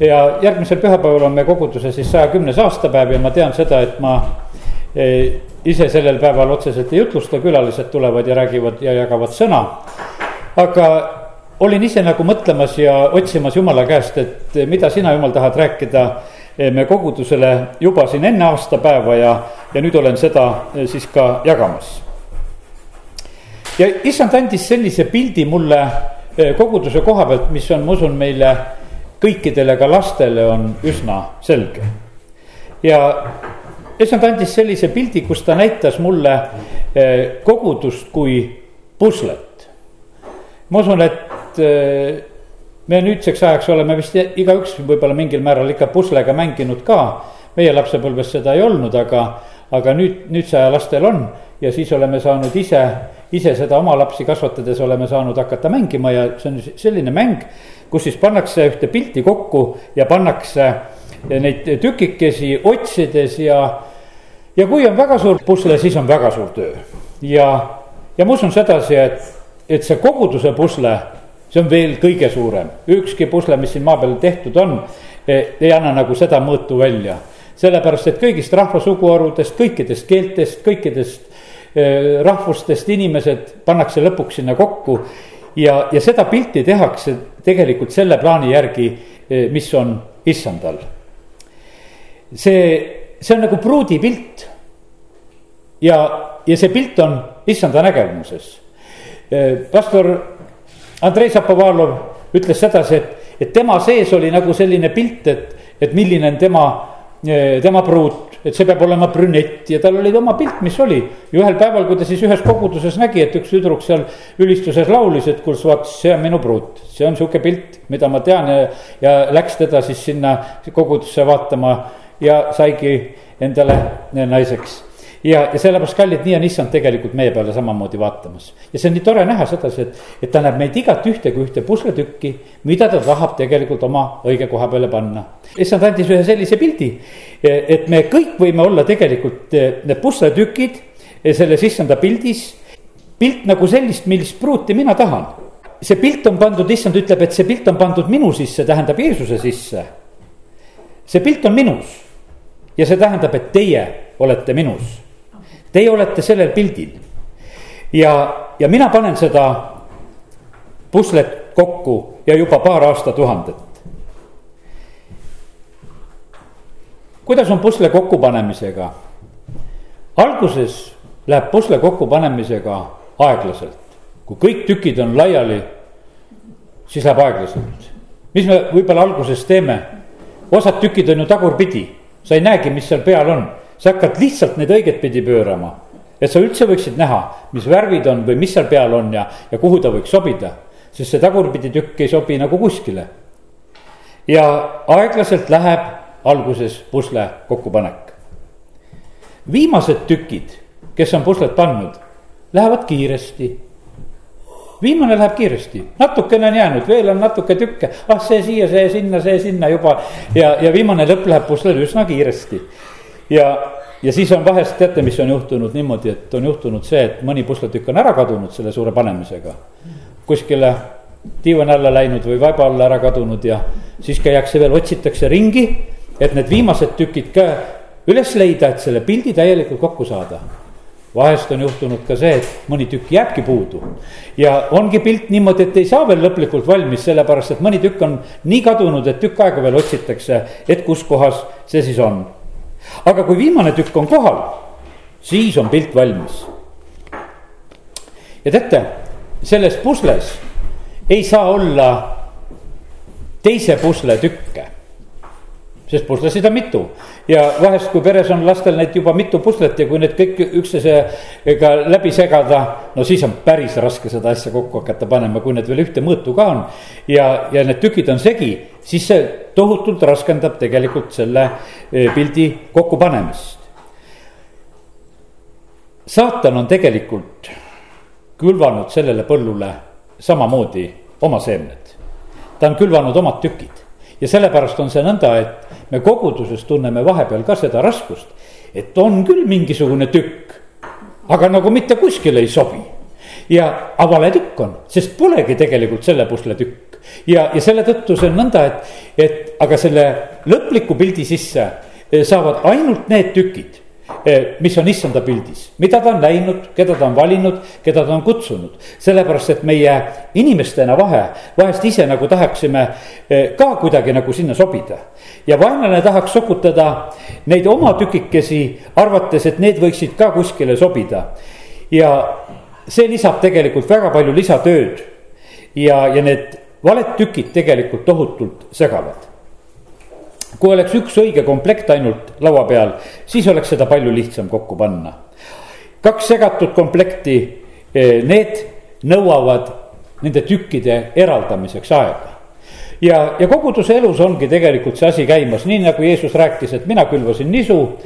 ja järgmisel pühapäeval on meie koguduse siis saja kümnes aastapäev ja ma tean seda, et ma eh, ise sellel päeval otseselt ei jutlusta, külalised tulevad ja räägivad ja jagavad sõna. aga olin ise nagu mõtlemas ja otsimas jumala käest, et mida sina, jumal, tahad rääkida eh, me kogudusele juba siin enne aastapäeva ja, ja nüüd olen seda eh, siis ka jagamas. ja issand andis sellise pildi mulle koguduse koha pealt, mis on, ma usun, meile kõikidele ka lastele on üsna selge. ja issand andis sellise pildi, kus ta näitas mulle eh, kogudust kui puslet. ma usun, et eh, me nüüdseks ajaks oleme vist igaüks võib-olla mingil määral ikka puslega mänginud ka. meie lapsepõlves seda ei olnud, aga, aga nüüd, nüüdse aja lastel on ja siis oleme saanud ise, ise seda oma lapsi kasvatades oleme saanud hakata mängima ja see on selline mäng kus siis pannakse ühte pilti kokku ja pannakse neid tükikesi otsides ja, ja kui on väga suur pusle, siis on väga suur töö. ja, ja ma usun sedasi, et, et see koguduse pusle, see on veel kõige suurem, ükski pusle, mis siin maa peal tehtud on, ei anna nagu seda mõõtu välja. sellepärast, et kõigist rahvasuguharudest, kõikidest keeltest, kõikidest rahvustest inimesed pannakse lõpuks sinna kokku ja, ja seda pilti tehakse tegelikult selle plaani järgi, eh, mis on issandal. see, see on nagu pruudipilt. ja, ja see pilt on issanda nägemuses. Eh, pastor Andrei Zapovalov ütles sedasi, et, et tema sees oli nagu selline pilt, et, et milline on tema, eh, tema pruut et see peab olema brünett ja tal oli oma pilt, mis oli. ja ühel päeval, kui ta siis ühes koguduses nägi, et üks tüdruk seal ülistuses laulis, et kuule, vaat see on minu pruut. see on sihuke pilt, mida ma tean ja, ja läks teda siis sinna kogudusse vaatama ja saigi endale naiseks ja, ja sellepärast, kallid, nii on issand tegelikult meie peale samamoodi vaatamas. ja see on nii tore näha sedasi, et, et ta näeb meid igat ühte kui ühte pusletükki, mida ta tahab tegelikult oma õige koha peale panna. issand andis ühe sellise pildi, et me kõik võime olla tegelikult eh, need pusletükid eh, selles issanda pildis. pilt nagu sellist, millist pruuti mina tahan. see pilt on pandud, issand ütleb, et see pilt on pandud minu sisse, tähendab Jeesuse sisse. see pilt on minus ja see tähendab, et teie olete minus Teie olete sellel pildil. ja, ja mina panen seda puslet kokku ja juba paar aastatuhandet. kuidas on pusle kokkupanemisega? alguses läheb pusle kokkupanemisega aeglaselt. kui kõik tükid on laiali, siis läheb aeglaselt. mis me võib-olla alguses teeme? osad tükid on ju tagurpidi, sa ei näegi, mis seal peal on sa hakkad lihtsalt neid õiget pidi pöörama. et sa üldse võiksid näha, mis värvid on või mis seal peal on ja, ja kuhu ta võiks sobida. sest see tagurpidi tükk ei sobi nagu kuskile. ja aeglaselt läheb alguses pusle kokkupanek. viimased tükid, kes on puslet pannud, lähevad kiiresti viimane läheb kiiresti, natukene on jäänud, veel on natuke tükke, ah see siia, see sinna, see sinna juba. ja, ja viimane lõpp läheb puslel üsna kiiresti ja, ja siis on vahest, teate, mis on juhtunud niimoodi, et on juhtunud see, et mõni pusletükk on ära kadunud selle suure panemisega. kuskile diivani alla läinud või vaiba alla ära kadunud ja siis käiakse veel, otsitakse ringi, et need viimased tükid ka üles leida, et selle pildi täielikult kokku saada vahest on juhtunud ka see, et mõni tükk jääbki puudu. ja ongi pilt niimoodi, et ei saa veel lõplikult valmis, sellepärast et mõni tükk on nii kadunud, et tükk aega veel otsitakse, et kus kohas see siis on aga kui viimane tükk on kohal, siis on pilt valmis. ja teate, selles pusles ei saa olla teise pusle tükke sest puslesid on mitu ja vahest, kui peres on lastel neid juba mitu puslet ja kui need kõik üksteisega läbi segada, no siis on päris raske seda asja kokku hakata panema, kui need veel ühte mõõtu ka on. ja, ja need tükid on segi, siis see tohutult raskendab tegelikult selle e, pildi kokkupanemist. saatan on tegelikult külvanud sellele põllule samamoodi oma seemned. ta on külvanud omad tükid ja sellepärast on see nõnda, et me koguduses tunneme vahepeal ka seda raskust, et on küll mingisugune tükk, aga nagu mitte kuskile ei sobi. ja, aga vale tükk on, sest polegi tegelikult selle pusle tükk. ja, ja selle tõttu see on nõnda, et, et aga selle lõpliku pildi sisse saavad ainult need tükid Eh, mis on issanda pildis, mida ta on näinud, keda ta on valinud, keda ta on kutsunud. sellepärast, et meie inimestena vahe, vahest ise nagu tahaksime eh, ka kuidagi nagu sinna sobida. ja vaenlane tahaks sokutada neid oma tükikesi, arvates, et need võiksid ka kuskile sobida. ja see lisab tegelikult väga palju lisatööd. ja, ja need valed tükid tegelikult tohutult segavad kui oleks üks õige komplekt ainult laua peal, siis oleks seda palju lihtsam kokku panna. kaks segatud komplekti, eh, need nõuavad nende tükkide eraldamiseks aega. ja, ja koguduse elus ongi tegelikult see asi käimas, nii nagu Jeesus rääkis, et mina külvasin nisu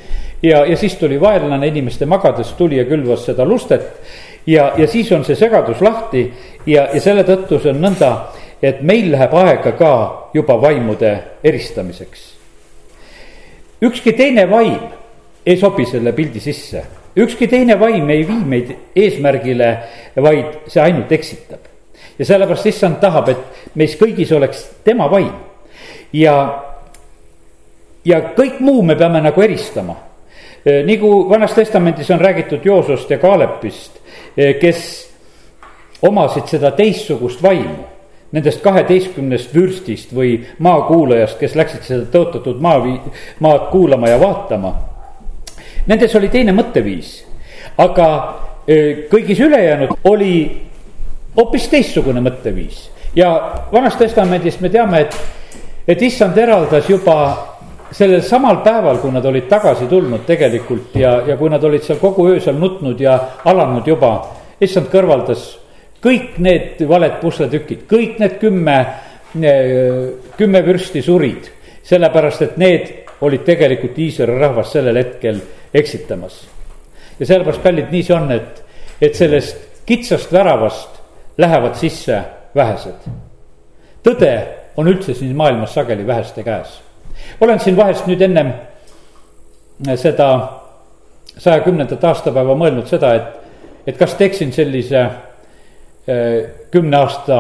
ja, ja siis tuli vaenlane inimeste magades tuli ja külvas seda lustet. ja, ja siis on see segadus lahti ja, ja selle tõttu see on nõnda, et meil läheb aega ka juba vaimude eristamiseks ükski teine vaim ei sobi selle pildi sisse, ükski teine vaim ei vii meid eesmärgile, vaid see ainult eksitab. ja sellepärast issand tahab, et meis kõigis oleks tema vaim ja, ja kõik muu me peame nagu eristama. nagu Vanas Testamendis on räägitud Joosost ja Kaalepist, kes omasid seda teistsugust vaimu nendest kaheteistkümnest vürstist või maakuulajast, kes läksid seda tõotatud maa, maad kuulama ja vaatama. Nendes oli teine mõtteviis, aga kõigis ülejäänud oli hoopis teistsugune mõtteviis ja Vanas Testamendis me teame, et, et issand eraldas juba sellel samal päeval, kui nad olid tagasi tulnud tegelikult ja, ja kui nad olid seal kogu öö seal nutnud ja alanud juba, issand kõrvaldas kõik need valed pusletükid, kõik need kümme, kümme vürsti surid, sellepärast et need olid tegelikult Iisraeli rahvast sellel hetkel eksitamas. ja sellepärast, kallid, nii see on, et, et sellest kitsast väravast lähevad sisse vähesed. tõde on üldse siin maailmas sageli väheste käes. olen siin vahest nüüd ennem seda saja kümnendat aastapäeva mõelnud seda, et, et kas teeksin sellise kümne aasta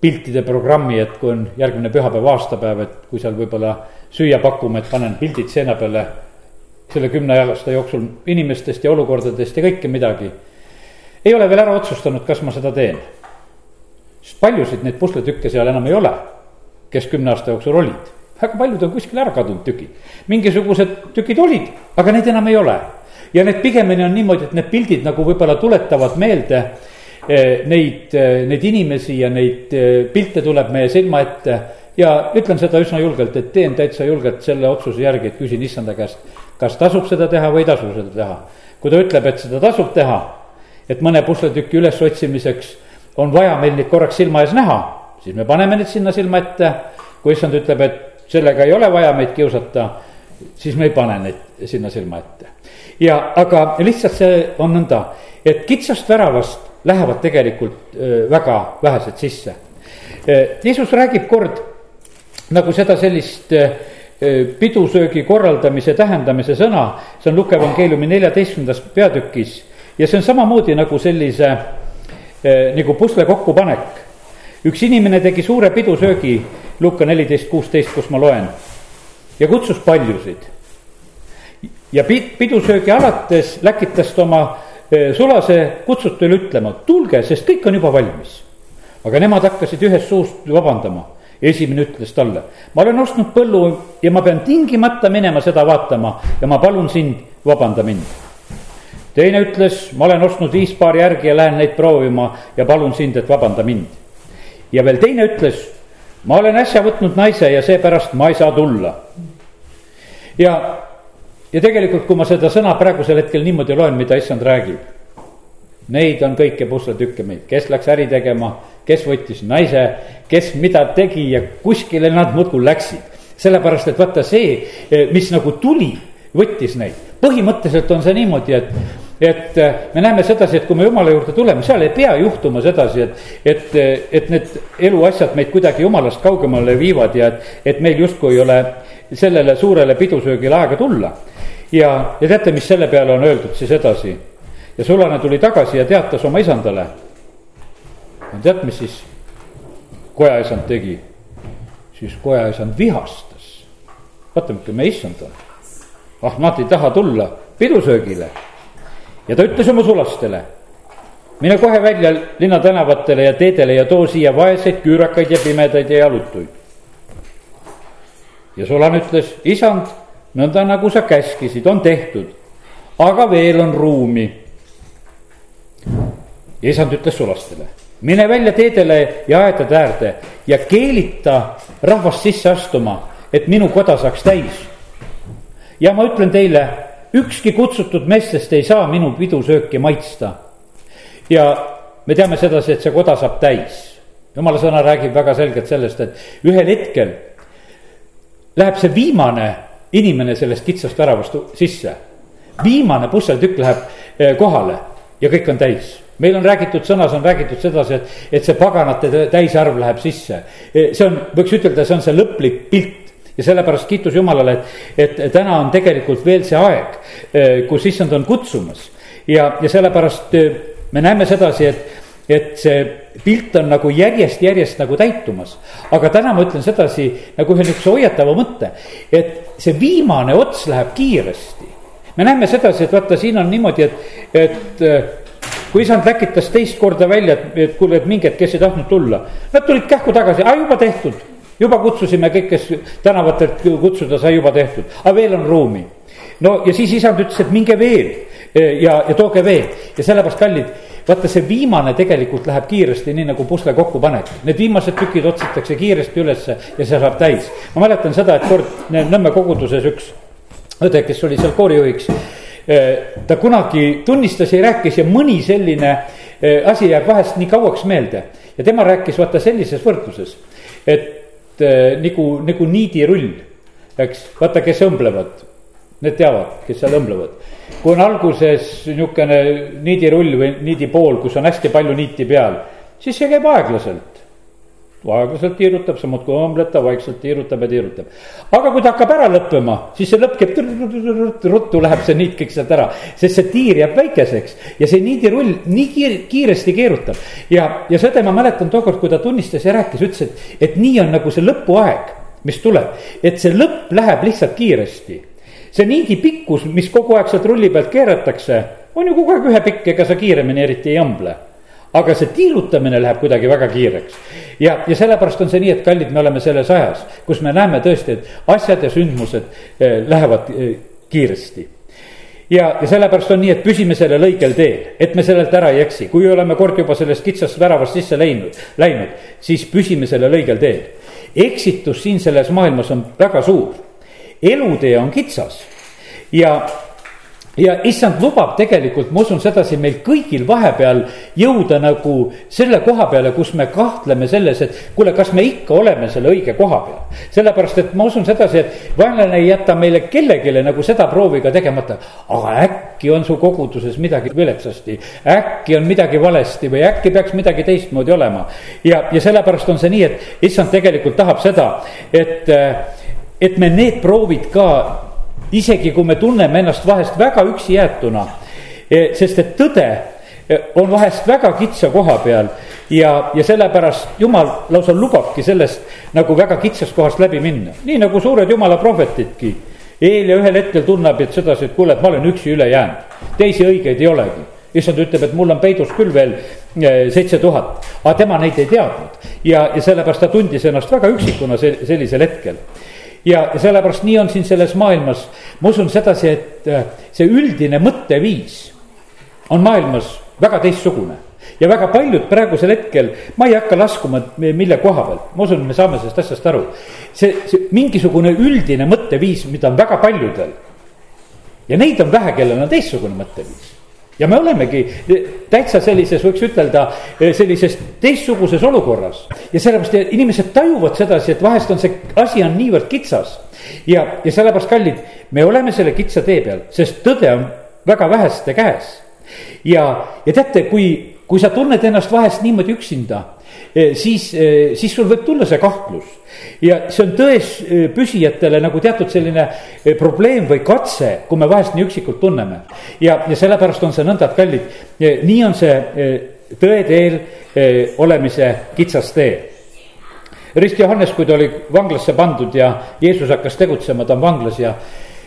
piltide programmi, et kui on järgmine pühapäev, aastapäev, et kui seal võib-olla süüa pakume, et panen pildid seina peale selle kümne aasta jooksul inimestest ja olukordadest ja kõike midagi. ei ole veel ära otsustanud, kas ma seda teen. sest paljusid neid pusletükke seal enam ei ole, kes kümne aasta jooksul olid. väga paljud on kuskile ära kadunud tükid. mingisugused tükid olid, aga neid enam ei ole. ja need pigemini on niimoodi, et need pildid nagu võib-olla tuletavad meelde neid, eh, neid inimesi ja neid eh, pilte tuleb meie silma ette. ja ütlen seda üsna julgelt, et teen täitsa julgelt selle otsuse järgi, et küsin issanda käest, kas tasub seda teha või ei tasu seda teha. kui ta ütleb, et seda tasub teha, et mõne pusletüki ülesotsimiseks on vaja meil neid korraks silma ees näha, siis me paneme need sinna silma ette. kui issand ütleb, et sellega ei ole vaja meid kiusata, siis me ei pane neid sinna silma ette. ja aga lihtsalt see on nõnda, et kitsast väravast lähevad tegelikult väga vähesed sisse. Jeesus räägib kord nagu seda sellist pidusöögi korraldamise tähendamise sõna, see on Luke evangeeliumi neljateistkümnendas peatükis ja see on samamoodi nagu sellise nagu pusle kokkupanek. üks inimene tegi suure pidusöögi, Luka neliteist kuusteist, kus ma loen, ja kutsus paljusid. ja pidusöögi alates läkitas ta oma sulase kutsutule ütlema, tulge, sest kõik on juba valmis. aga nemad hakkasid ühest suust vabandama. esimene ütles talle, ma olen ostnud põllu ja ma pean tingimata minema seda vaatama ja ma palun sind, vabanda mind. teine ütles, ma olen ostnud viis paari järgi ja lähen neid proovima ja palun sind, et vabanda mind. ja veel teine ütles, ma olen äsja võtnud naise ja seepärast ma ei saa tulla. ja ja tegelikult, kui ma seda sõna praegusel hetkel niimoodi loen, mida issand räägib. Neid on kõiki pusletükke meil, kes läks äri tegema, kes võttis naise, kes mida tegi ja kuskile nad muudkui läksid. sellepärast, et vaata see, mis nagu tuli, võttis neid. põhimõtteliselt on see niimoodi, et et me näeme sedasi, et kui me jumala juurde tuleme, seal ei pea juhtuma sedasi, et, et, et need eluasjad meid kuidagi jumalast kaugemale viivad ja et, et meil justkui ei ole sellele suurele pidusöögile aega tulla ja, ja teate, mis selle peale on öeldud siis edasi? ja sulane tuli tagasi ja teatas oma isandale. tead, mis siis? kojaisand tegi, siis kojaisand vihastas. vaata, milline issand on. ah, nad ei taha tulla pidusöögile. ja ta ütles oma sulastele mine kohe välja linna tänavatele ja teedele ja too siia vaeseid, küürakaid ja pimedaid ja jalutuid. ja Solan ütles, isand, nõnda nagu sa käskisid, on tehtud, aga veel on ruumi. ja isand ütles sulastele, mine välja teedele ja aedade äärde ja keelita rahvast sisse astuma, et minu koda saaks täis. ja ma ütlen teile, ükski kutsutud meestest ei saa minu pidusööki maitsta ja me teame sedasi, et see koda saab täis. jumala sõna räägib väga selgelt sellest, et ühel hetkel läheb see viimane inimene sellest kitsast väravast sisse. viimane pusseltükk läheb eh, kohale ja kõik on täis meil on räägitud, sõnas on räägitud sedasi, et, et see paganate täisarv läheb sisse. Eh, see on, võiks ütelda, see on see lõplik pilt ja sellepärast kiitus Jumalale, et, et täna on tegelikult veel see aeg, eh, kus issand on kutsumas ja, ja sellepärast me näeme sedasi, et, et see pilt on nagu järjest-järjest nagu täitumas. aga täna ma ütlen sedasi nagu ühe niisuguse hoiatava mõtte, et see viimane ots läheb kiiresti. me näeme sedasi, et vaata, siin on niimoodi, et, et äh, kui isand läkitas teist korda välja, et, et kuule, et mingid, kes ei tahtnud tulla, nad tulid kähku tagasi, aa juba tehtud, juba kutsusime kõik, kes tänavatelt kutsuda sai, juba tehtud, aga veel on ruumi. no ja siis isand ütles, et minge veel ja, ja tooge veel ja sellepärast kallid, vaata see viimane tegelikult läheb kiiresti, nii nagu pusle kokku paned. Need viimased tükid otsitakse kiiresti ülesse ja see saab täis. ma mäletan seda, et kord Nõmme koguduses üks õde, kes oli seal koorijuhiks, ta kunagi tunnistas ja rääkis ja mõni selline asi jääb vahest nii kauaks meelde. ja tema rääkis vaata sellises võrdluses, et nagu, nagu niidirull, eks, vaata, kes õmblevad Need teavad, kes seal õmblevad. kui on alguses niisugune niidirull või niidipool, kus on hästi palju niiti peal, siis see käib aeglaselt. aeglaselt tiirutab, sa muudkui õmbled ta, vaikselt tiirutab ja tiirutab. aga kui ta hakkab ära lõppema, siis see lõpp käib ruttu läheb see niit kõik sealt ära, sest see tiir jääb väikeseks ja see niidirull nii kiir, kiiresti keerutab. ja, ja seda ma mäletan tookord, kui ta tunnistas ja rääkis, ütles, et, et nii on nagu see lõpuaeg, mis tuleb, et see lõpp läheb lihtsalt kiiresti see niidi pikkus, mis kogu aeg sealt rulli pealt keeratakse, on ju kogu aeg ühepikk, ega sa kiiremini eriti ei õmble. aga see tiirutamine läheb kuidagi väga kiireks. ja, ja sellepärast on see nii, et kallid, me oleme selles ajas, kus me näeme tõesti, et asjad ja sündmused eh, lähevad eh, kiiresti ja, ja sellepärast on nii, et püsime sellel õigel teel, et me sellelt ära ei eksi, kui oleme kord juba sellest kitsast väravast sisse läinud, läinud, siis püsime sellel õigel teel. eksitus siin selles maailmas on väga suur elutee on kitsas ja ja issand lubab tegelikult, ma usun sedasi, meil kõigil vahepeal jõuda nagu selle koha peale, kus me kahtleme selles, et kuule, kas me ikka oleme selle õige koha peal. sellepärast, et ma usun sedasi, et vaenlane ei jäta meile kellelegi nagu seda proovi ka tegemata. aga äkki on su koguduses midagi viletsasti, äkki on midagi valesti või äkki peaks midagi teistmoodi olema. ja, ja sellepärast on see nii, et issand tegelikult tahab seda, et et me need proovid ka, isegi kui me tunneme ennast vahest väga üksi jäetuna, e, sest et tõde e, on vahest väga kitsa koha peal ja, ja sellepärast jumal lausa lubabki sellest nagu väga kitsast kohast läbi minna, nii nagu suured jumala prohvetidki. Eelia ühel hetkel tunneb, et sedasi, et kuule, et ma olen üksi üle jäänud, teisi õigeid ei olegi. Issand ütleb, et mul on peidus küll veel e, seitse tuhat, aga tema neid ei teadnud. Ja, ja sellepärast ta tundis ennast väga üksikuna sellisel hetkel ja sellepärast nii on siin selles maailmas, ma usun sedasi, et äh, see üldine mõtteviis on maailmas väga teistsugune ja väga paljud praegusel hetkel, ma ei hakka laskuma, mille koha pealt, ma usun, me saame sellest asjast aru. see, see mingisugune üldine mõtteviis, mida on väga paljudel. ja neid on vähe, kellel on teistsugune mõtteviis ja me olemegi täitsa sellises, võiks ütelda, sellises teistsuguses olukorras. ja sellepärast inimesed tajuvad sedasi, et vahest on see asi on niivõrd kitsas. ja, ja sellepärast, kallid, me oleme selle kitsa tee peal, sest tõde on väga väheste käes. ja, ja teate, kui, kui sa tunned ennast vahest niimoodi üksinda, siis, siis sul võib tulla see kahtlus ja see on tões e, püsijatele nagu teatud selline probleem või katse, kui me vahest nii üksikult tunneme. ja, ja sellepärast on see nõnda, et kallid, nii on see tõe teel olemise kitsas tee. Rist Johannes, kui ta oli vanglasse pandud ja Jeesus hakkas tegutsema, ta on vanglas ja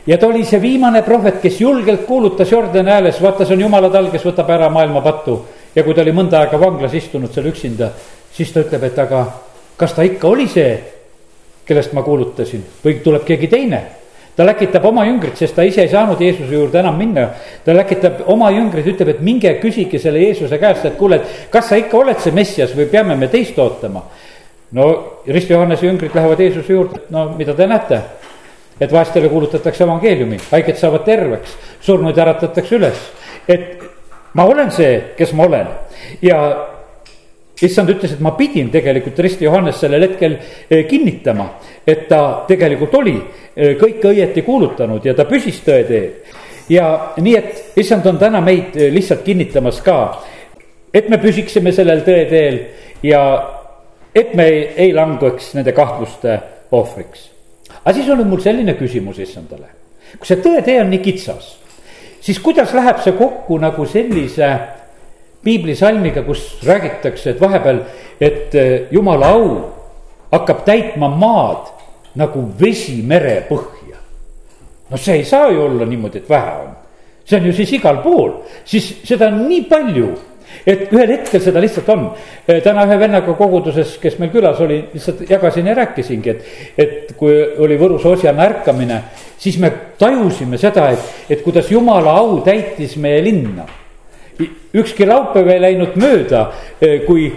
ja ta oli see viimane prohvet, kes julgelt kuulutas Jordani ääles, vaata, see on jumala tal, kes võtab ära maailma pattu. Ja kui ta oli mõnda aega vanglas istunud seal üksinda, siis ta ütleb, et aga kas ta ikka oli see, kellest ma kuulutasin või tuleb keegi teine ta läkitab oma jüngrid, sest ta ise ei saanud Jeesuse juurde enam minna. ta läkitab oma jüngrid, ütleb, et minge küsige selle Jeesuse käest, et kuule, et kas sa ikka oled see Messias või peame me teist ootama. no Rist Johannese jüngrid lähevad Jeesuse juurde, no mida te näete et vaestele kuulutatakse evangeeliumi, haiged saavad terveks, surnuid äratatakse üles. et ma olen see, kes ma olen ja issand ütles, et ma pidin tegelikult Risti Johannes sellel hetkel eh, kinnitama, et ta tegelikult oli eh, kõike õieti kuulutanud ja ta püsis tõe teel. ja nii, et issand on täna meid eh, lihtsalt kinnitamas ka, et me püsiksime sellel tõe teel ja et me ei, ei langeks nende kahtluste ohvriks aga siis oli mul selline küsimus issandale. kui see tõetee on nii kitsas, siis kuidas läheb see kokku nagu sellise piiblisalmiga, kus räägitakse, et vahepeal, et eh, jumala au hakkab täitma maad nagu vesi mere põhja. no see ei saa ju olla niimoodi, et vähe on. see on ju siis igal pool, siis seda on nii palju et ühel hetkel seda lihtsalt on. Eh, täna ühe vennaga koguduses, kes meil külas oli, lihtsalt jagasin ja rääkisingi, et, et kui oli Võrus Osjana ärkamine, siis me tajusime seda, et, et kuidas jumala au täitis meie linna. ükski laupäev ei läinud mööda, eh, kui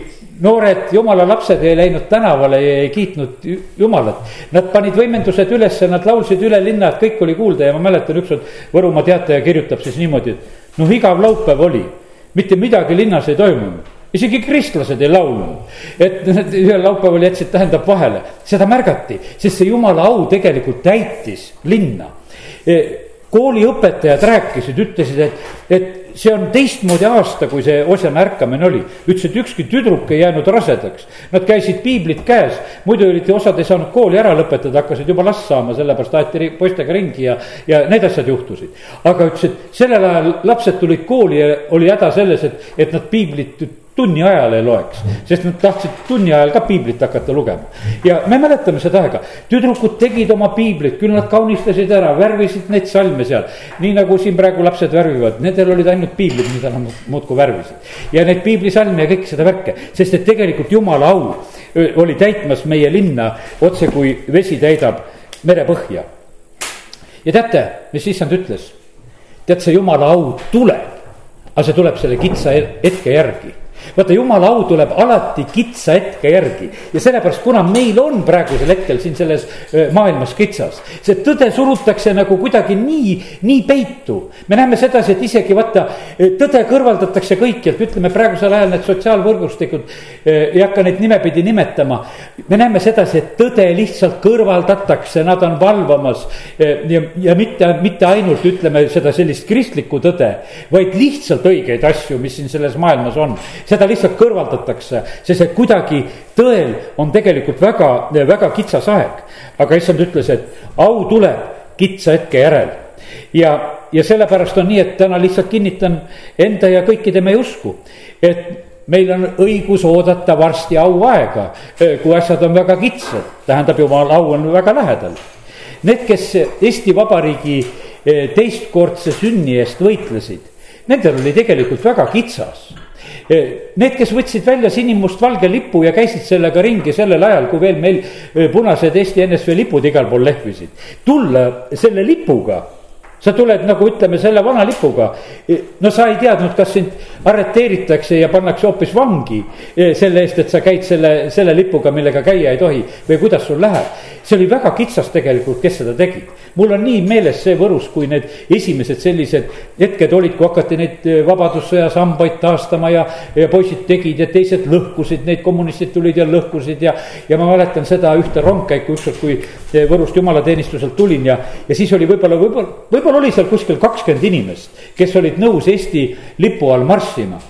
noored jumala lapsed ei läinud tänavale ja ei kiitnud jumalat. Nad panid võimendused ülesse, nad laulsid üle linna, et kõik oli kuulda ja ma mäletan, ükskord Võrumaa Teataja kirjutab siis niimoodi, et noh, igav laupäev oli mitte midagi linnas ei toimunud. Isegi kristlased ei laulnud, et need ühel laupäeval jätsid, tähendab vahele, seda märgati, sest see jumala au tegelikult täitis linna. E, kooliõpetajad rääkisid, ütlesid, et, et see on teistmoodi aasta, kui see Osjana ärkamine oli. ütles, et ükski tüdruk ei jäänud rasedaks. Nad käisid piiblit käes, muidu olid, osad ei saanud kooli ära lõpetada, hakkasid juba last saama, sellepärast aeti poistega ringi ja, ja need asjad juhtusid. aga ütles, et sellel ajal lapsed tulid kooli ja oli häda selles, et, et nad piiblit tunni ajal ei loeks, sest nad tahtsid tunni ajal ka piiblit hakata lugema. ja me mäletame seda aega, tüdrukud tegid oma piiblit, küll nad kaunistasid ära, värvisid neid salme seal. nii nagu siin praegu lapsed värvivad, nendel olid ainult piiblid, mida nad muudkui värvisid. ja neid piiblisalme ja kõike seda värke, sest et tegelikult jumala au oli täitmas meie linna otse kui vesi täidab merepõhja. ja teate, mis issand ütles? tead, see jumala au tuleb, aga see tuleb selle kitsa hetke järgi vaata, jumala au tuleb alati kitsa hetke järgi ja sellepärast, kuna meil on praegusel hetkel siin selles maailmas kitsas, see tõde surutakse nagu kuidagi nii, nii peitu. me näeme sedasi, et isegi vaata, tõde kõrvaldatakse kõikjalt, ütleme praegusel ajal need sotsiaalvõrgustikud, ei hakka neid nimepidi nimetama. me näeme sedasi, et tõde lihtsalt kõrvaldatakse, nad on valvamas ja, ja mitte, mitte ainult ütleme seda sellist kristlikku tõde, vaid lihtsalt õigeid asju, mis siin selles maailmas on seda lihtsalt kõrvaldatakse, sest et kuidagi tõel on tegelikult väga, väga kitsas aeg. aga issand ütles, et au tuleb kitsa hetke järel ja, ja sellepärast on nii, et täna lihtsalt kinnitan enda ja kõikide meie usku, et meil on õigus oodata varsti auaega, kui asjad on väga kitsad, tähendab jumal, au on väga lähedal. Need, kes Eesti Vabariigi eh, teistkordse sünni eest võitlesid, nendel oli tegelikult väga kitsas need, kes võtsid välja sinimustvalge lipu ja käisid sellega ringi sellel ajal, kui veel meil eh, punased Eesti NSV lipud igal pool lehvisid. tulla selle lipuga sa tuled nagu ütleme selle vana lipuga. no sa ei teadnud, kas sind arreteeritakse ja pannakse hoopis vangi selle eest, et sa käid selle, selle lipuga, millega käia ei tohi või kuidas sul läheb. see oli väga kitsas tegelikult, kes seda tegid. mul on nii meeles see Võrus, kui need esimesed sellised hetked olid, kui hakati neid vabadussõja sambaid taastama ja, ja poisid tegid ja teised lõhkusid, neid kommunistid tulid ja lõhkusid ja. ja ma mäletan seda ühte rongkäiku ükskord, kui Võrust jumalateenistuselt tulin ja, ja siis oli võib-olla, võib-olla, võib-olla oli seal kuskil kakskümmend inimest, kes olid nõus Eesti lipu all marssima.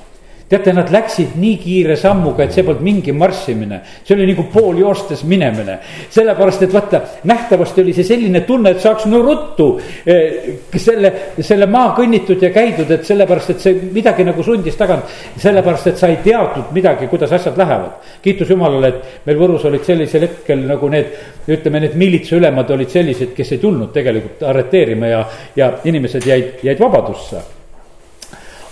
Teate, nad läksid nii kiire sammuga, et see polnud mingi marssimine, see oli nagu pool joostes minemine. sellepärast, et vaata, nähtavasti oli see selline tunne, et saaks no ruttu eh, selle, selle maa kõnnitud ja käidud, et sellepärast, et see midagi nagu sundis tagant. sellepärast, et sa ei teadnud midagi, kuidas asjad lähevad. kiitus Jumalale, et meil Võrus olid sellisel hetkel nagu need, ütleme, need miilitsaülemad olid sellised, kes ei tulnud tegelikult arreteerima ja, ja inimesed jäid, jäid vabadusse.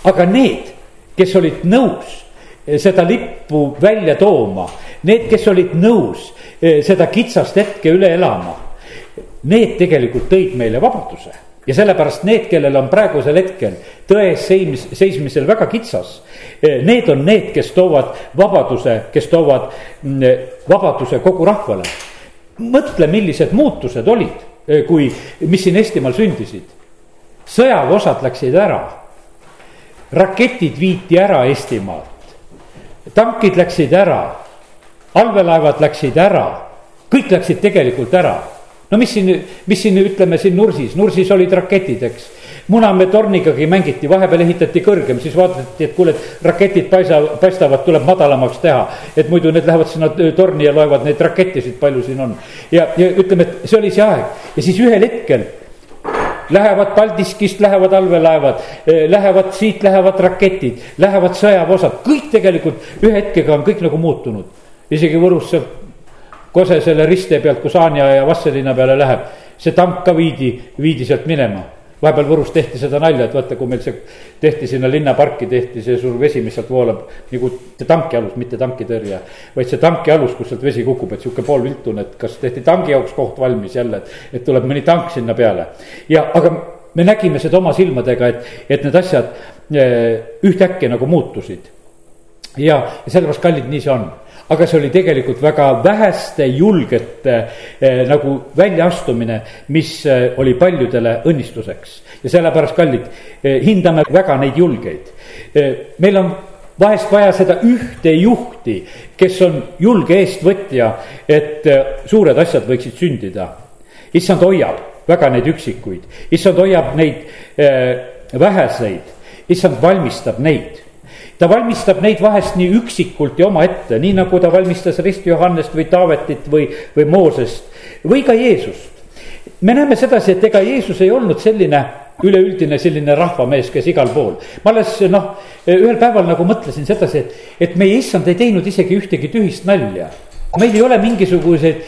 aga need kes olid nõus eh, seda lippu välja tooma, need, kes olid nõus eh, seda kitsast hetke üle elama. Need tegelikult tõid meile vabaduse ja sellepärast need, kellel on praegusel hetkel tõe ees seimis, seismisel väga kitsas. Eh, need on need, kes toovad vabaduse, kes toovad mm, vabaduse kogu rahvale. mõtle, millised muutused olid, kui, mis siin Eestimaal sündisid. sõjaväeosad läksid ära raketid viiti ära Eestimaalt. tankid läksid ära, allveelaevad läksid ära, kõik läksid tegelikult ära. no mis siin, mis siin ütleme siin Nursis, Nursis olid raketid, eks. Munamäe tornigagi mängiti, vahepeal ehitati kõrgem, siis vaadati, et kuule, et raketid paisa, paistavad, tuleb madalamaks teha. et muidu need lähevad sinna torni ja loevad neid rakettisid, palju siin on. ja, ja ütleme, et see oli see aeg ja siis ühel hetkel Lähevad Paldiskist, lähevad allveelaevad, eh, lähevad siit, lähevad raketid, lähevad sõjaväeosad, kõik tegelikult ühe hetkega on kõik nagu muutunud. isegi Võrus sealt Kosesele ristee pealt, kus Anja ja Vastseliina peale läheb, see tank ka viidi, viidi sealt minema vahepeal Võrus tehti seda nalja, et vaata, kui meil see tehti sinna linnaparki, tehti see suur vesi, mis sealt voolab nagu tankialus, mitte tankitõrje. vaid see tankialus, kus sealt vesi kukub, et sihuke poolviltune, et kas tehti tanki jaoks koht valmis jälle, et, et tuleb mõni tank sinna peale. ja, aga me nägime seda oma silmadega, et, et need asjad eh, ühtäkki nagu muutusid. ja, ja sellepärast, kallid, nii see on aga see oli tegelikult väga väheste julgete eh, nagu väljaastumine, mis eh, oli paljudele õnnistuseks. ja sellepärast, kallid eh,, hindame väga neid julgeid meil on vahest vaja seda ühte juhti, kes on julge eestvõtja, et suured asjad võiksid sündida. issand hoiab väga neid üksikuid, issand hoiab neid väheseid, issand valmistab neid ta valmistab neid vahest nii üksikult ja omaette, nii nagu ta valmistas Risti Johannest või Taavetit või, või Moosest või ka Jeesust. me näeme sedasi, et ega Jeesus ei olnud selline üleüldine selline rahvamees, kes igal pool. ma alles noh, ühel päeval nagu mõtlesin sedasi, et, et meie issand ei teinud isegi ühtegi tühist nalja. meil ei ole mingisuguseid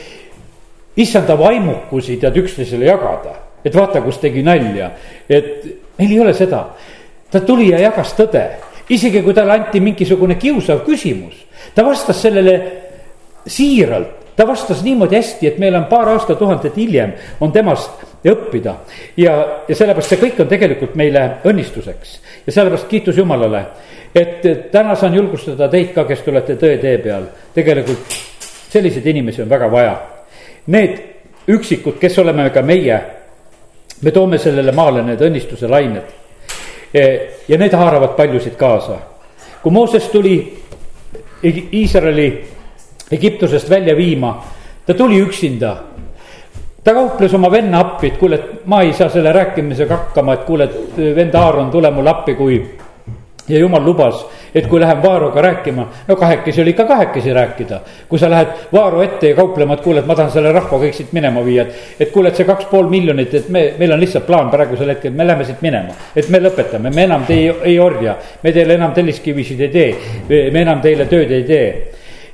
issanda vaimukusi tead üksteisele jagada, et vaata, kus tegi nalja, et meil ei ole seda. ta tuli ja jagas tõde isegi kui talle anti mingisugune kiusav küsimus, ta vastas sellele siiralt, ta vastas niimoodi hästi, et meil on paar aastatuhandet hiljem on temast õppida. ja, ja sellepärast see kõik on tegelikult meile õnnistuseks ja sellepärast kiitus Jumalale, et täna saan julgustada teid ka, kes te olete tõe tee peal, tegelikult selliseid inimesi on väga vaja. Need üksikud, kes oleme ka meie, me toome sellele maale need õnnistuse lained ja need haaravad paljusid kaasa. kui Mooses tuli Iisraeli Egiptusest välja viima, ta tuli üksinda. ta kauples oma venna appi, et kuule, et ma ei saa selle rääkimisega hakkama, et kuule, et vend Aaron, tule mulle appi, kui ja jumal lubas, et kui lähen Vaaroga rääkima, no kahekesi oli ikka kahekesi rääkida. kui sa lähed Vaaro ette ja kauplema, et kuule, et ma tahan selle rahva kõik siit minema viia, et. et kuule, et see kaks pool miljonit, et me, meil on lihtsalt plaan praegusel hetkel, me läheme siit minema. et me lõpetame, me enam ei, ei orja, me teile enam telliskivisid ei tee, me enam teile tööd ei tee.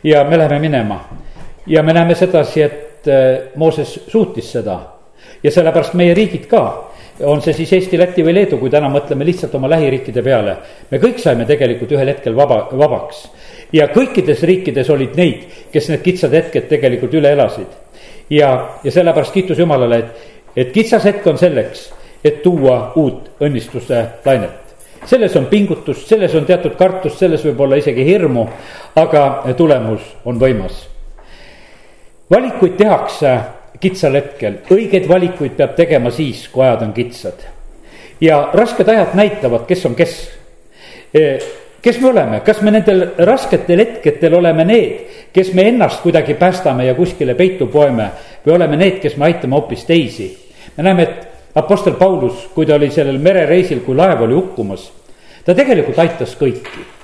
ja me läheme minema ja me näeme sedasi, et äh, Mooses suutis seda ja sellepärast meie riigid ka on see siis Eesti, Läti või Leedu, kui täna mõtleme lihtsalt oma lähiriikide peale. me kõik saime tegelikult ühel hetkel vaba, vabaks. ja kõikides riikides olid neid, kes need kitsad hetked tegelikult üle elasid. ja, ja sellepärast kiitus Jumalale, et, et kitsas hetk on selleks, et tuua uut õnnistuse lainet selles on pingutust, selles on teatud kartust, selles võib olla isegi hirmu, aga tulemus on võimas. valikuid tehakse kitsal hetkel, õigeid valikuid peab tegema siis, kui ajad on kitsad. ja rasked ajad näitavad, kes on kes. E, kes me oleme, kas me nendel rasketel hetkedel oleme need, kes me ennast kuidagi päästame ja kuskile peitu poeme või oleme need, kes me aitame hoopis teisi. me näeme, et Apostel Paulus, kui ta oli sellel merereisil, kui laev oli hukkumas, ta tegelikult aitas kõiki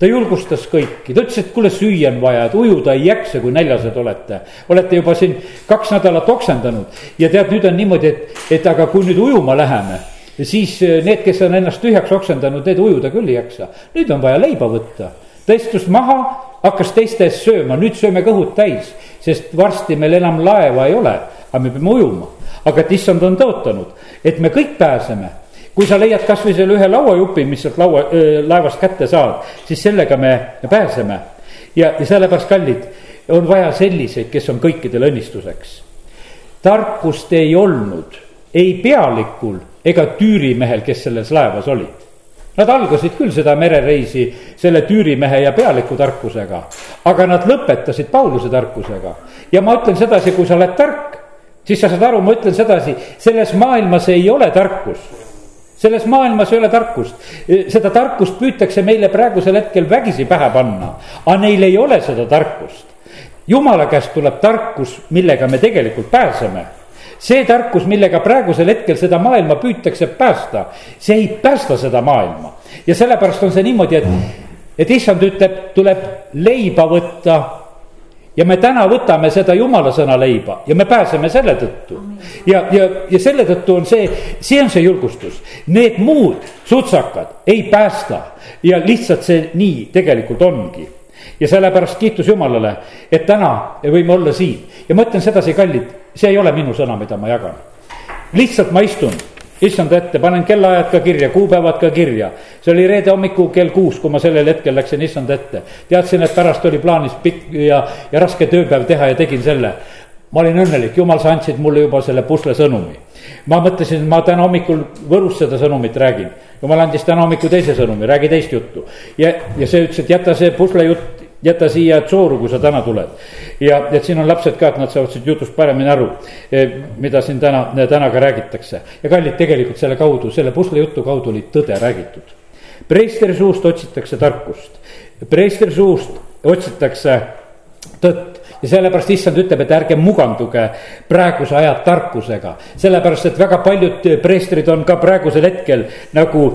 ta julgustas kõiki, ta ütles, et kuule, süüa on vaja, et ujuda ei jaksa, kui näljased olete. olete juba siin kaks nädalat oksendanud ja tead, nüüd on niimoodi, et, et aga kui nüüd ujuma läheme siis need, kes on ennast tühjaks oksendanud, need ujuda küll ei jaksa. nüüd on vaja leiba võtta, ta istus maha, hakkas teiste eest sööma, nüüd sööme kõhud täis, sest varsti meil enam laeva ei ole, aga me peame ujuma. aga et issand on tõotanud, et me kõik pääseme kui sa leiad kasvõi selle ühe lauajupi, mis sealt laua, laevast kätte saad, siis sellega me pääseme. ja, ja sellepärast, kallid, on vaja selliseid, kes on kõikidele õnnistuseks. tarkust ei olnud ei pealikul ega tüürimehel, kes selles laevas olid. Nad algasid küll seda merereisi selle tüürimehe ja pealiku tarkusega, aga nad lõpetasid Pauluse tarkusega. ja ma ütlen sedasi, kui sa oled tark, siis sa saad aru, ma ütlen sedasi, selles maailmas ei ole tarkust selles maailmas ei ole tarkust, seda tarkust püütakse meile praegusel hetkel vägisi pähe panna, aga neil ei ole seda tarkust. jumala käest tuleb tarkus, millega me tegelikult pääseme see tarkus, millega praegusel hetkel seda maailma püütakse päästa, see ei päästa seda maailma. ja sellepärast on see niimoodi, et, et issand ütleb, tuleb leiba võtta ja me täna võtame seda jumala sõna leiba ja me pääseme selle tõttu. ja, ja, ja selle tõttu on see, see on see julgustus, need muud sutsakad ei päästa ja lihtsalt see nii tegelikult ongi ja sellepärast kiitus Jumalale, et täna võime olla siin ja ma ütlen sedasi, kallid, see ei ole minu sõna, mida ma jagan. lihtsalt ma istun issanda ette, panen kellaajad ka kirja, kuupäevad ka kirja. see oli reede hommiku kell kuus, kui ma sellel hetkel läksin issanda ette. teadsin, et pärast oli plaanis pikk ja, ja raske tööpäev teha ja tegin selle. ma olin õnnelik, jumal, sa andsid mulle juba selle pusle sõnumi. ma mõtlesin, ma täna hommikul Võrus seda sõnumit räägin. jumal andis täna hommikul teise sõnumi, räägi teist juttu. ja, ja see ütles, et jäta see pusle jutt jäta siia tsooru, kui sa täna tuled. ja, et siin on lapsed ka, et nad saavad siit jutust paremini aru, e, mida siin täna, täna ka räägitakse. ja kallid, tegelikult selle kaudu, selle pusle jutu kaudu oli tõde räägitud. preestri suust otsitakse tarkust, preestri suust otsitakse tõtt ja sellepärast issand ütleb, et ärge muganduge praeguse aja tarkusega. sellepärast, et väga paljud preestrid on ka praegusel hetkel nagu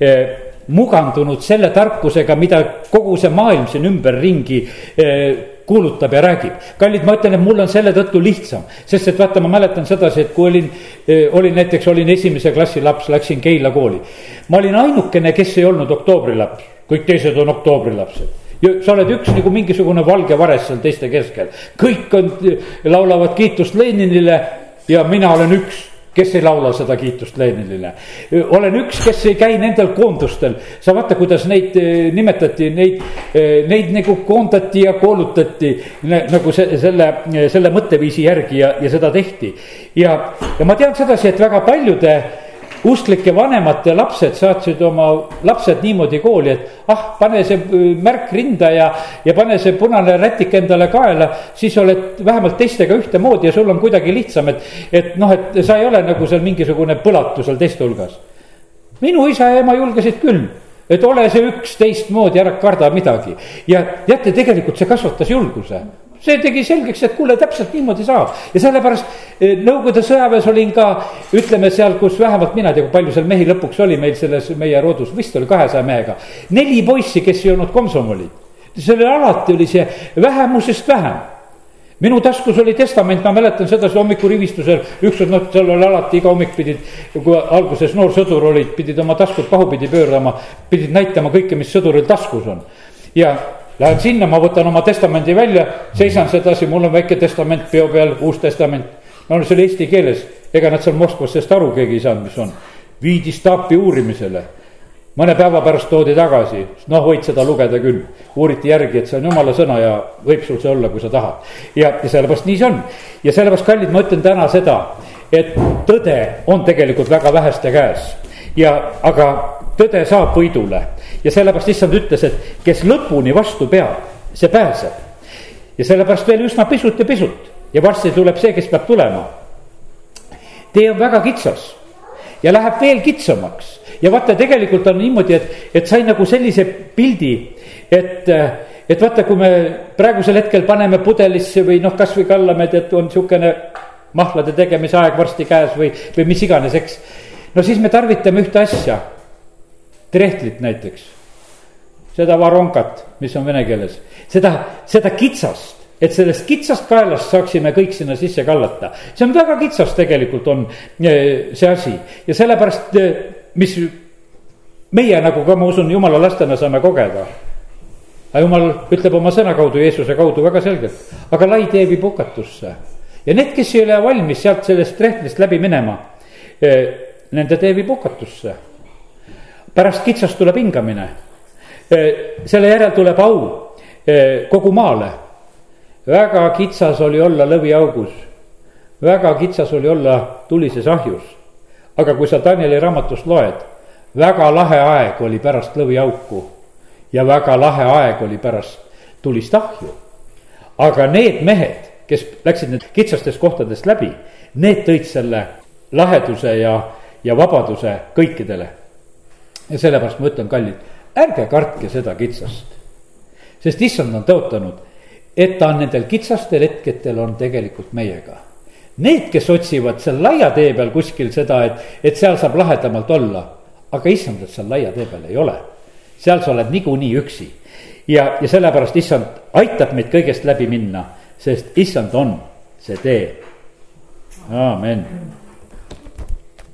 eh, mugandunud selle tarkusega, mida kogu see maailm siin ümberringi eh, kuulutab ja räägib. kallid, ma ütlen, et mul on selle tõttu lihtsam, sest et vaata, ma mäletan sedasi, et kui olin, eh, olin näiteks, olin esimese klassi laps, läksin Keila kooli. ma olin ainukene, kes ei olnud oktoobrilaps, kõik teised on oktoobrilapsed ja sa oled üks nagu mingisugune valge vares seal teiste keskel, kõik on, laulavad kiitust Leninile ja mina olen üks kes ei laula seda kiitust Leninile. olen üks, kes ei käi nendel koondustel, sa vaata, kuidas neid nimetati, neid, neid nagu koondati ja koolutati nagu se, selle, selle mõtteviisi järgi ja, ja seda tehti. ja, ja ma tean sedasi, et väga paljude usklike vanemate lapsed saatsid oma lapsed niimoodi kooli, et ah, pane see äh, märk rinda ja, ja pane see punane rätik endale kaela. siis oled vähemalt teistega ühtemoodi ja sul on kuidagi lihtsam, et, et noh, et sa ei ole nagu seal mingisugune põlatu seal teiste hulgas. minu isa ja ema julgesid küll et ole see üks teistmoodi, ära karda midagi ja teate, tegelikult see kasvatas julguse see tegi selgeks, et kuule, täpselt niimoodi saab ja sellepärast eh, Nõukogude sõjaväes olin ka, ütleme seal, kus vähemalt mina ei tea, kui palju seal mehi lõpuks oli meil selles meie rodus, vist oli kahesaja mehega. neli poissi, kes ei olnud komsomolid, seal alati oli see vähemusest vähem minu taskus oli testament, ma mäletan sedasi hommikurivistusel, ükskord noh, seal oli alati iga hommik pidid, kui alguses noor sõdur olid, pidid oma taskud pahupidi pöörama, pidid näitama kõike, mis sõduril taskus on. ja Lähen sinna, ma võtan oma testamendi välja, seisan sedasi, mul on väike testament peo peal, uus testament. no see oli eesti keeles, ega nad seal Moskvas sellest aru keegi ei saanud, mis on. viidi staapi uurimisele, mõne päeva pärast toodi tagasi, noh, võid seda lugeda küll. uuriti järgi, et see on jumala sõna ja võib sul see olla, kui sa tahad. ja, ja sellepärast nii see on. ja sellepärast, kallid, ma ütlen täna seda, et tõde on tegelikult väga väheste käes ja, aga tõde saab võidule ja sellepärast issand ütles, et kes lõpuni vastu peab, see pääseb. ja sellepärast veel üsna pisut ja pisut ja varsti tuleb see, kes peab tulema. tee on väga kitsas ja läheb veel kitsamaks ja vaata, tegelikult on niimoodi, et, et sai nagu sellise pildi, et, et vaata, kui me praegusel hetkel paneme pudelisse või noh, kasvõi kallame, et on sihukene mahlade tegemise aeg varsti käes või, või mis iganes, eks. no siis me tarvitame ühte asja, trehtlit näiteks seda varonkat, mis on vene keeles, seda, seda kitsast et sellest kitsast kaelast saaksime kõik sinna sisse kallata. see on väga kitsas tegelikult on eh, see asi ja sellepärast, eh, mis meie nagu ka ma usun, jumala lastena saame kogeda. aga jumal ütleb oma sõna kaudu, Jeesuse kaudu väga selgelt, aga lai tee viib hukatusse. ja need, kes ei ole valmis sealt sellest rehtlist läbi minema, eh, nende tee viib hukatusse. Pärast kitsast tuleb hingamine. selle järel tuleb au kogu maale väga kitsas oli olla lõviaugus, väga kitsas oli olla tulises ahjus. aga kui sa Danieli raamatust loed, väga lahe aeg oli pärast lõviauku ja väga lahe aeg oli pärast tulist ahju. aga need mehed, kes läksid need kitsastest kohtadest läbi, need tõid selle laheduse ja, ja vabaduse kõikidele. Ja sellepärast ma ütlen, kallid, ärge kartke seda kitsast, sest issand on tõotanud et ta nendel kitsastel hetkedel on tegelikult meiega. Need, kes otsivad seal laia tee peal kuskil seda, et, et seal saab lahedamalt olla, aga issandat seal laia tee peal ei ole. seal sa oled niikuinii üksi ja, ja sellepärast issand aitab meid kõigest läbi minna, sest issand on see tee. aamen